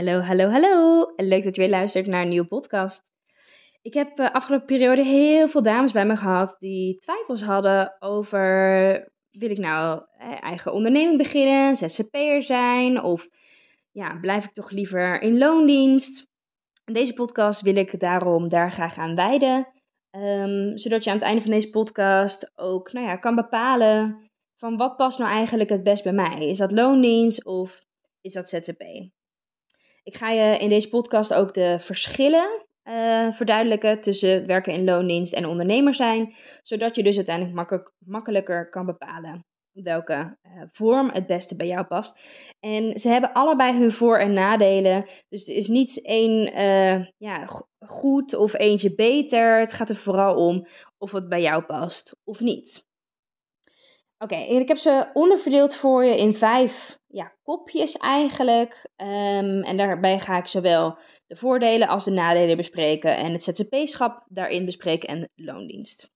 Hallo, hallo, hallo. Leuk dat je weer luistert naar een nieuwe podcast. Ik heb de afgelopen periode heel veel dames bij me gehad die twijfels hadden over: wil ik nou eigen onderneming beginnen, ZZP'er zijn of ja, blijf ik toch liever in loondienst? Deze podcast wil ik daarom daar graag aan wijden, um, zodat je aan het einde van deze podcast ook nou ja, kan bepalen van wat past nou eigenlijk het best bij mij. Is dat loondienst of is dat ZZP? Ik ga je in deze podcast ook de verschillen uh, verduidelijken tussen werken in loondienst en ondernemer zijn, zodat je dus uiteindelijk makkelijk, makkelijker kan bepalen welke uh, vorm het beste bij jou past. En ze hebben allebei hun voor- en nadelen, dus er is niet één uh, ja, goed of eentje beter. Het gaat er vooral om of het bij jou past of niet. Oké, ik heb ze onderverdeeld voor je in vijf ja, kopjes eigenlijk. Um, en daarbij ga ik zowel de voordelen als de nadelen bespreken en het ZZP-schap daarin bespreken en loondienst.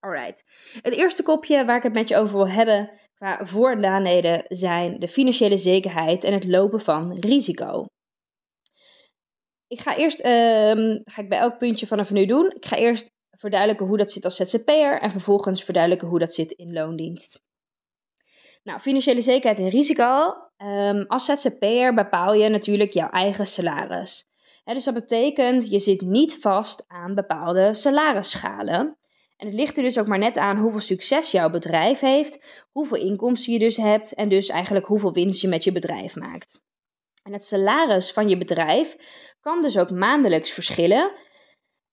Alright. Het eerste kopje waar ik het met je over wil hebben qua voor- en nadelen zijn de financiële zekerheid en het lopen van risico. Ik ga eerst, um, ga ik bij elk puntje vanaf nu doen. Ik ga eerst verduidelijken hoe dat zit als ZZP'er en vervolgens verduidelijken hoe dat zit in loondienst. Nou, financiële zekerheid en risico. Um, als ZZP'er bepaal je natuurlijk jouw eigen salaris. dus dat betekent, je zit niet vast aan bepaalde salarisschalen. En het ligt er dus ook maar net aan hoeveel succes jouw bedrijf heeft, hoeveel inkomsten je dus hebt en dus eigenlijk hoeveel winst je met je bedrijf maakt. En het salaris van je bedrijf kan dus ook maandelijks verschillen.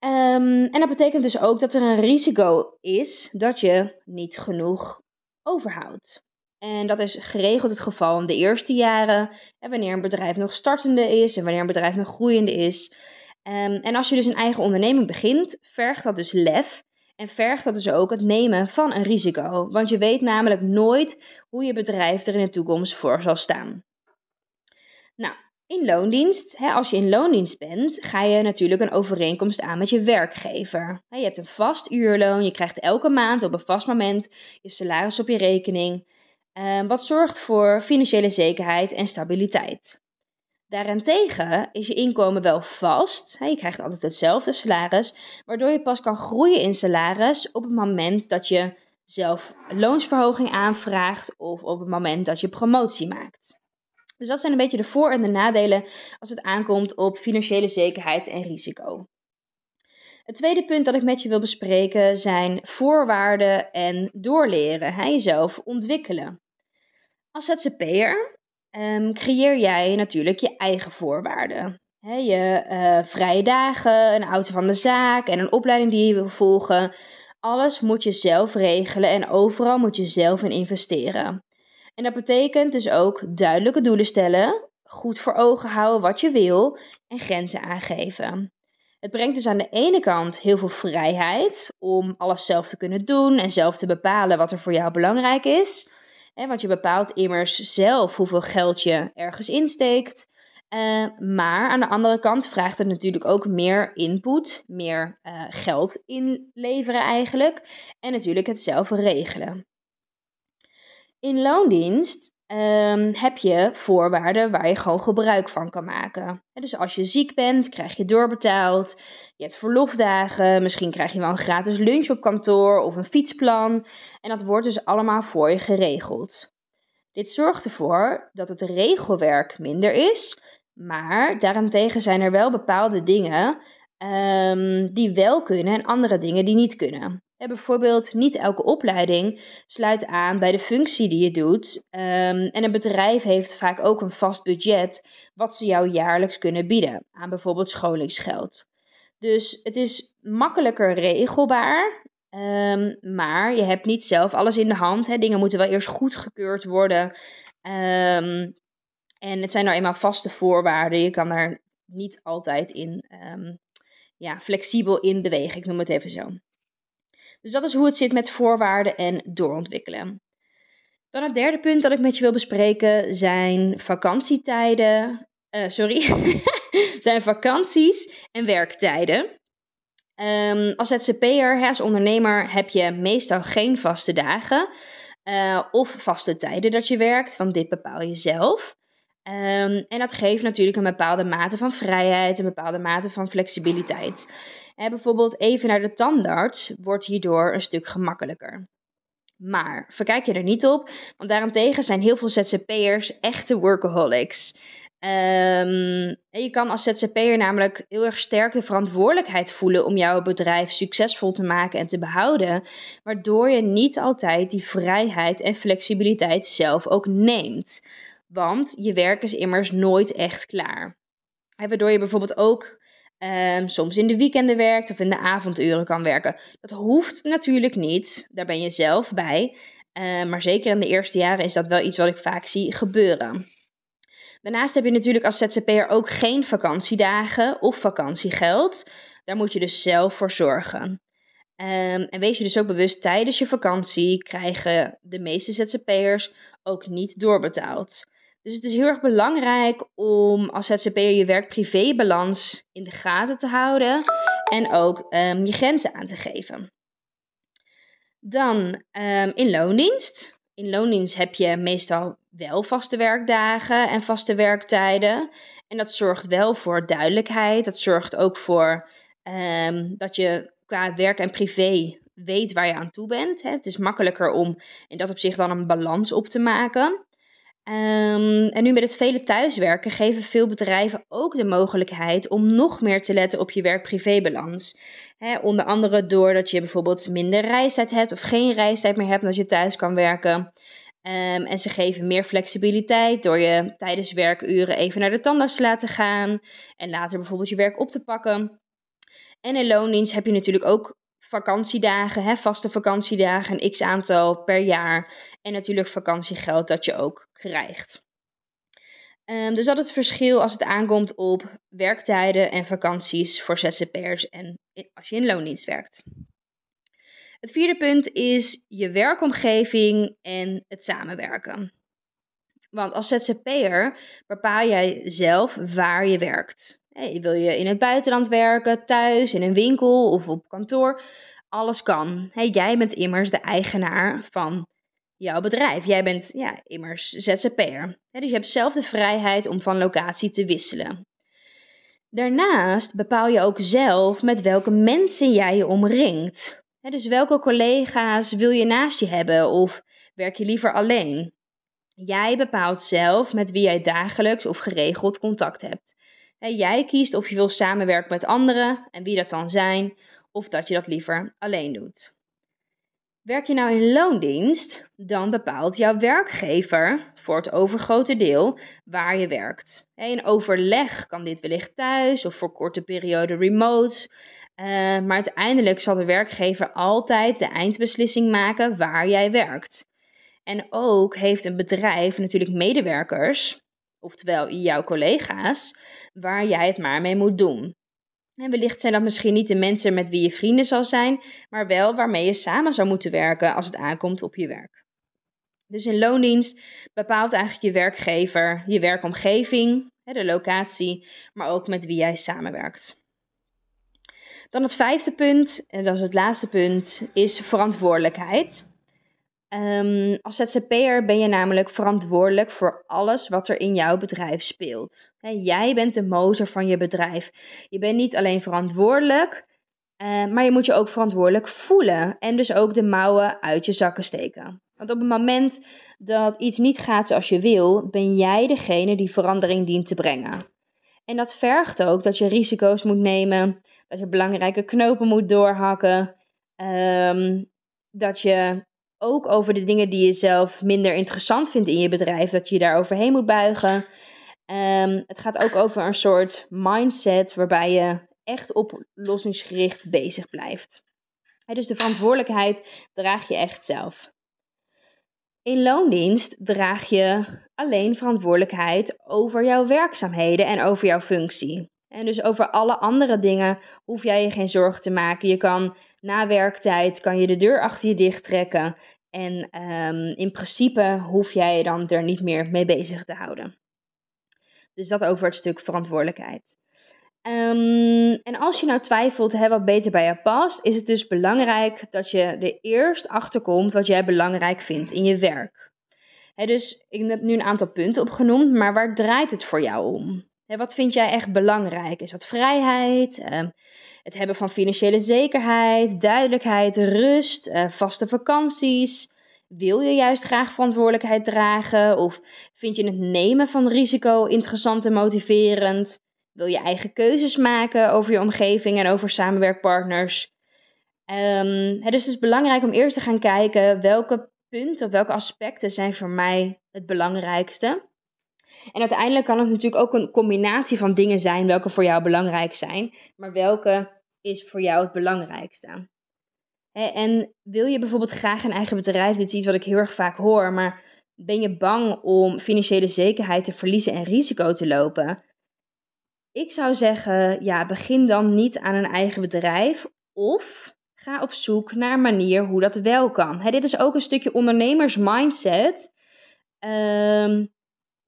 Um, en dat betekent dus ook dat er een risico is dat je niet genoeg overhoudt. En dat is geregeld het geval in de eerste jaren, wanneer een bedrijf nog startende is en wanneer een bedrijf nog groeiende is. Um, en als je dus een eigen onderneming begint, vergt dat dus lef en vergt dat dus ook het nemen van een risico. Want je weet namelijk nooit hoe je bedrijf er in de toekomst voor zal staan. Nou, in loondienst, hè, als je in loondienst bent, ga je natuurlijk een overeenkomst aan met je werkgever. Je hebt een vast uurloon, je krijgt elke maand op een vast moment je salaris op je rekening. Ehm, wat zorgt voor financiële zekerheid en stabiliteit. Daarentegen is je inkomen wel vast. Je krijgt altijd hetzelfde salaris, waardoor je pas kan groeien in salaris op het moment dat je zelf loonsverhoging aanvraagt of op het moment dat je promotie maakt. Dus dat zijn een beetje de voor- en de nadelen als het aankomt op financiële zekerheid en risico. Het tweede punt dat ik met je wil bespreken zijn voorwaarden en doorleren, hè, jezelf ontwikkelen. Als ZZP'er um, creëer jij natuurlijk je eigen voorwaarden. Je uh, vrije dagen, een auto van de zaak en een opleiding die je wil volgen. Alles moet je zelf regelen en overal moet je zelf in investeren. En dat betekent dus ook duidelijke doelen stellen, goed voor ogen houden wat je wil en grenzen aangeven. Het brengt dus aan de ene kant heel veel vrijheid om alles zelf te kunnen doen en zelf te bepalen wat er voor jou belangrijk is. want je bepaalt immers zelf hoeveel geld je ergens insteekt. Uh, maar aan de andere kant vraagt het natuurlijk ook meer input, meer uh, geld inleveren eigenlijk. En natuurlijk het zelf regelen. In loondienst um, heb je voorwaarden waar je gewoon gebruik van kan maken. Dus als je ziek bent, krijg je doorbetaald. Je hebt verlofdagen, misschien krijg je wel een gratis lunch op kantoor of een fietsplan. En dat wordt dus allemaal voor je geregeld. Dit zorgt ervoor dat het regelwerk minder is, maar daarentegen zijn er wel bepaalde dingen um, die wel kunnen en andere dingen die niet kunnen bijvoorbeeld, niet elke opleiding sluit aan bij de functie die je doet. Um, en een bedrijf heeft vaak ook een vast budget wat ze jou jaarlijks kunnen bieden aan bijvoorbeeld scholingsgeld. Dus het is makkelijker regelbaar Ehm, maar je hebt niet zelf alles in de hand. Hè. Dingen moeten wel eerst goedgekeurd worden. Ehm, en het zijn nou eenmaal vaste voorwaarden. Je kan daar niet altijd in ja, flexibel in bewegen. Ik noem het even zo. Dus dat is hoe het zit met voorwaarden en doorontwikkelen. Dan het derde punt dat ik met je wil bespreken zijn vakantietijden. Uh, sorry, zijn vakanties en werktijden. Um, als ZZP'er, als ondernemer, heb je meestal geen vaste dagen uh, of vaste tijden dat je werkt, want dit bepaal je zelf. Um, en dat geeft natuurlijk een bepaalde mate van vrijheid, een bepaalde mate van flexibiliteit. En bijvoorbeeld even naar de tandarts wordt hierdoor een stuk gemakkelijker. Maar verkijk je er niet op, want daarentegen zijn heel veel ZZP'ers echte workaholics. Um, en je kan als ZZP'er namelijk heel erg sterk de verantwoordelijkheid voelen om jouw bedrijf succesvol te maken en te behouden, waardoor je niet altijd die vrijheid en flexibiliteit zelf ook neemt. Want je werk is immers nooit echt klaar. En waardoor je bijvoorbeeld ook um, soms in de weekenden werkt of in de avonduren kan werken. Dat hoeft natuurlijk niet, daar ben je zelf bij. Uh, maar zeker in de eerste jaren is dat wel iets wat ik vaak zie gebeuren. Daarnaast heb je natuurlijk als ZZP'er ook geen vakantiedagen of vakantiegeld. Daar moet je dus zelf voor zorgen. Um, en wees je dus ook bewust, tijdens je vakantie krijgen de meeste ZZP'ers ook niet doorbetaald. Dus het is heel erg belangrijk om als ZZP'er je werk-privé-balans in de gaten te houden en ook um, je grenzen aan te geven. Dan um, in loondienst. In loondienst heb je meestal wel vaste werkdagen en vaste werktijden. En dat zorgt wel voor duidelijkheid. Dat zorgt ook voor um, dat je qua werk en privé weet waar je aan toe bent. Hè. Het is makkelijker om in dat opzicht dan een balans op te maken. Um, en nu met het vele thuiswerken geven veel bedrijven ook de mogelijkheid om nog meer te letten op je werk-privé-balans. onder andere doordat je bijvoorbeeld minder reistijd hebt of geen reistijd meer hebt als je thuis kan werken. Um, en ze geven meer flexibiliteit door je tijdens werkuren even naar de tandarts te laten gaan en later bijvoorbeeld je werk op te pakken. En in loondienst heb je natuurlijk ook vakantiedagen, vaste vakantiedagen, een x aantal per jaar. En natuurlijk vakantiegeld dat je ook krijgt. Um, dus dat is het verschil als het aankomt op werktijden en vakanties voor ZZP'ers en als je in loondienst werkt. Het vierde punt is je werkomgeving en het samenwerken. Want als ZZP'er bepaal jij zelf waar je werkt. Wil je in het buitenland werken, thuis, in een winkel of op kantoor? Alles kan. Jij bent immers de eigenaar van jouw bedrijf. Jij bent ja, immers ZZP'er. dus je hebt zelf de vrijheid om van locatie te wisselen. Daarnaast bepaal je ook zelf met welke mensen jij je omringt. dus welke collega's wil je naast je hebben of werk je liever alleen? Jij bepaalt zelf met wie jij dagelijks of geregeld contact hebt. jij kiest of je wil samenwerken met anderen en wie dat dan zijn, of dat je dat liever alleen doet. Werk je nou in loondienst, dan bepaalt jouw werkgever voor het overgrote deel waar je werkt. In overleg kan dit wellicht thuis of voor korte periode remote. Uh, maar uiteindelijk zal de werkgever altijd de eindbeslissing maken waar jij werkt. En ook heeft een bedrijf natuurlijk medewerkers, oftewel jouw collega's, waar jij het maar mee moet doen. En wellicht zijn dat misschien niet de mensen met wie je vrienden zal zijn, maar wel waarmee je samen zou moeten werken als het aankomt op je werk. Dus in loondienst bepaalt eigenlijk je werkgever je werkomgeving, de locatie, maar ook met wie jij samenwerkt. Dan het vijfde punt, en dat is het laatste punt, is verantwoordelijkheid. Um, als ZZP'er ben je namelijk verantwoordelijk voor alles wat er in jouw bedrijf speelt. jij bent de motor van je bedrijf. Je bent niet alleen verantwoordelijk, uh, maar je moet je ook verantwoordelijk voelen. En dus ook de mouwen uit je zakken steken. Want op het moment dat iets niet gaat zoals je wil, ben jij degene die verandering dient te brengen. En dat vergt ook dat je risico's moet nemen, dat je belangrijke knopen moet doorhakken, um, dat je ook over de dingen die je zelf minder interessant vindt in je bedrijf, dat je je daar overheen moet buigen. Um, het gaat ook over een soort mindset waarbij je echt oplossingsgericht bezig blijft. dus de verantwoordelijkheid draag je echt zelf. In loondienst draag je alleen verantwoordelijkheid over jouw werkzaamheden en over jouw functie. En dus over alle andere dingen hoef jij je geen zorgen te maken. Je kan na werktijd kan je de deur achter je dicht trekken. En um, in principe hoef jij je dan er niet meer mee bezig te houden. Dus dat over het stuk verantwoordelijkheid. Um, en als je nou twijfelt hè, wat beter bij je past, is het dus belangrijk dat je er eerst achter komt wat jij belangrijk vindt in je werk. Hè, dus ik heb nu een aantal punten opgenoemd, maar waar draait het voor jou om? Hè, wat vind jij echt belangrijk? Is dat vrijheid? Um, het hebben van financiële zekerheid, duidelijkheid, rust, uh, vaste vakanties? Wil je juist graag verantwoordelijkheid dragen? Of vind je het nemen van risico interessant en motiverend? Wil je eigen keuzes maken over je omgeving en over samenwerkpartners? Um, het is dus belangrijk om eerst te gaan kijken welke punten welke aspecten zijn voor mij het belangrijkste. En uiteindelijk kan het natuurlijk ook een combinatie van dingen zijn welke voor jou belangrijk zijn, maar welke is voor jou het belangrijkste. En wil je bijvoorbeeld graag een eigen bedrijf? Dit is iets wat ik heel erg vaak hoor, maar ben je bang om financiële zekerheid te verliezen en risico te lopen? Ik zou zeggen, ja, begin dan niet aan een eigen bedrijf of ga op zoek naar een manier hoe dat wel kan. dit is ook een stukje ondernemersmindset. Um,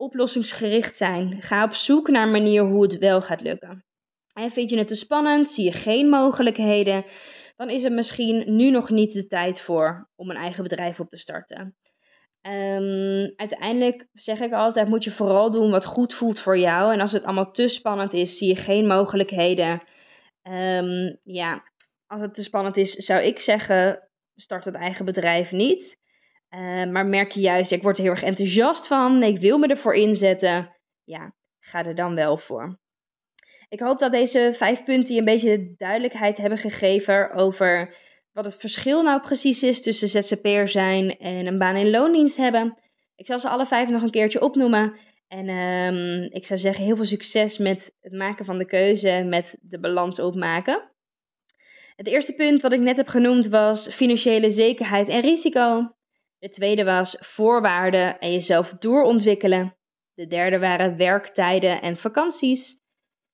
oplossingsgericht zijn. Ga op zoek naar een manier hoe het wel gaat lukken. En vind je het te spannend? Zie je geen mogelijkheden? Dan is het misschien nu nog niet de tijd voor om een eigen bedrijf op te starten. Um, uiteindelijk zeg ik altijd: moet je vooral doen wat goed voelt voor jou. En als het allemaal te spannend is, zie je geen mogelijkheden. Um, ja, als het te spannend is, zou ik zeggen: start het eigen bedrijf niet. Uh, maar merk je juist, ik word er heel erg enthousiast van, ik wil me ervoor inzetten. Ja, ga er dan wel voor. Ik hoop dat deze vijf punten je een beetje duidelijkheid hebben gegeven over wat het verschil nou precies is tussen ZZP'er zijn en een baan in loondienst hebben. Ik zal ze alle vijf nog een keertje opnoemen. En um, ik zou zeggen, heel veel succes met het maken van de keuze, met de balans opmaken. Het eerste punt wat ik net heb genoemd was financiële zekerheid en risico. De tweede was voorwaarden en jezelf doorontwikkelen. De derde waren werktijden en vakanties.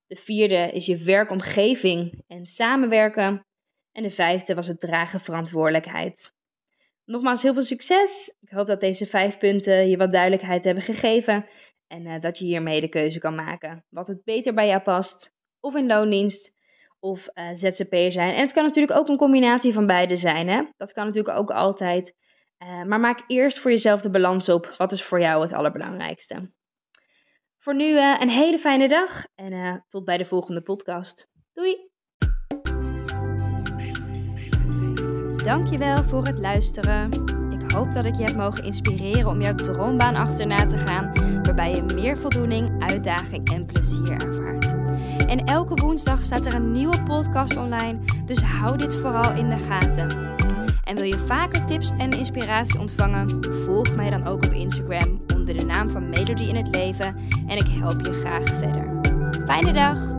De vierde is je werkomgeving en samenwerken. En de vijfde was het dragen verantwoordelijkheid. Nogmaals heel veel succes. Ik hoop dat deze vijf punten je wat duidelijkheid hebben gegeven. En uh, dat je hiermee de keuze kan maken. Wat het beter bij jou past. Of in loondienst of uh, ZZP'er zijn. En het kan natuurlijk ook een combinatie van beide zijn. Hè? Dat kan natuurlijk ook altijd. Uh, maar maak eerst voor jezelf de balans op. Wat is voor jou het allerbelangrijkste? Voor nu een hele fijne dag en tot bij de volgende podcast. Doei! Dankjewel voor het luisteren. Ik hoop dat ik je heb mogen inspireren om jouw droombaan achterna te gaan, waarbij je meer voldoening, uitdaging en plezier ervaart. En elke woensdag staat er een nieuwe podcast online, dus hou dit vooral in de gaten. En wil je vaker tips en inspiratie ontvangen? Volg mij dan ook op Instagram onder de naam van Melody in het Leven en ik help je graag verder. Fijne dag!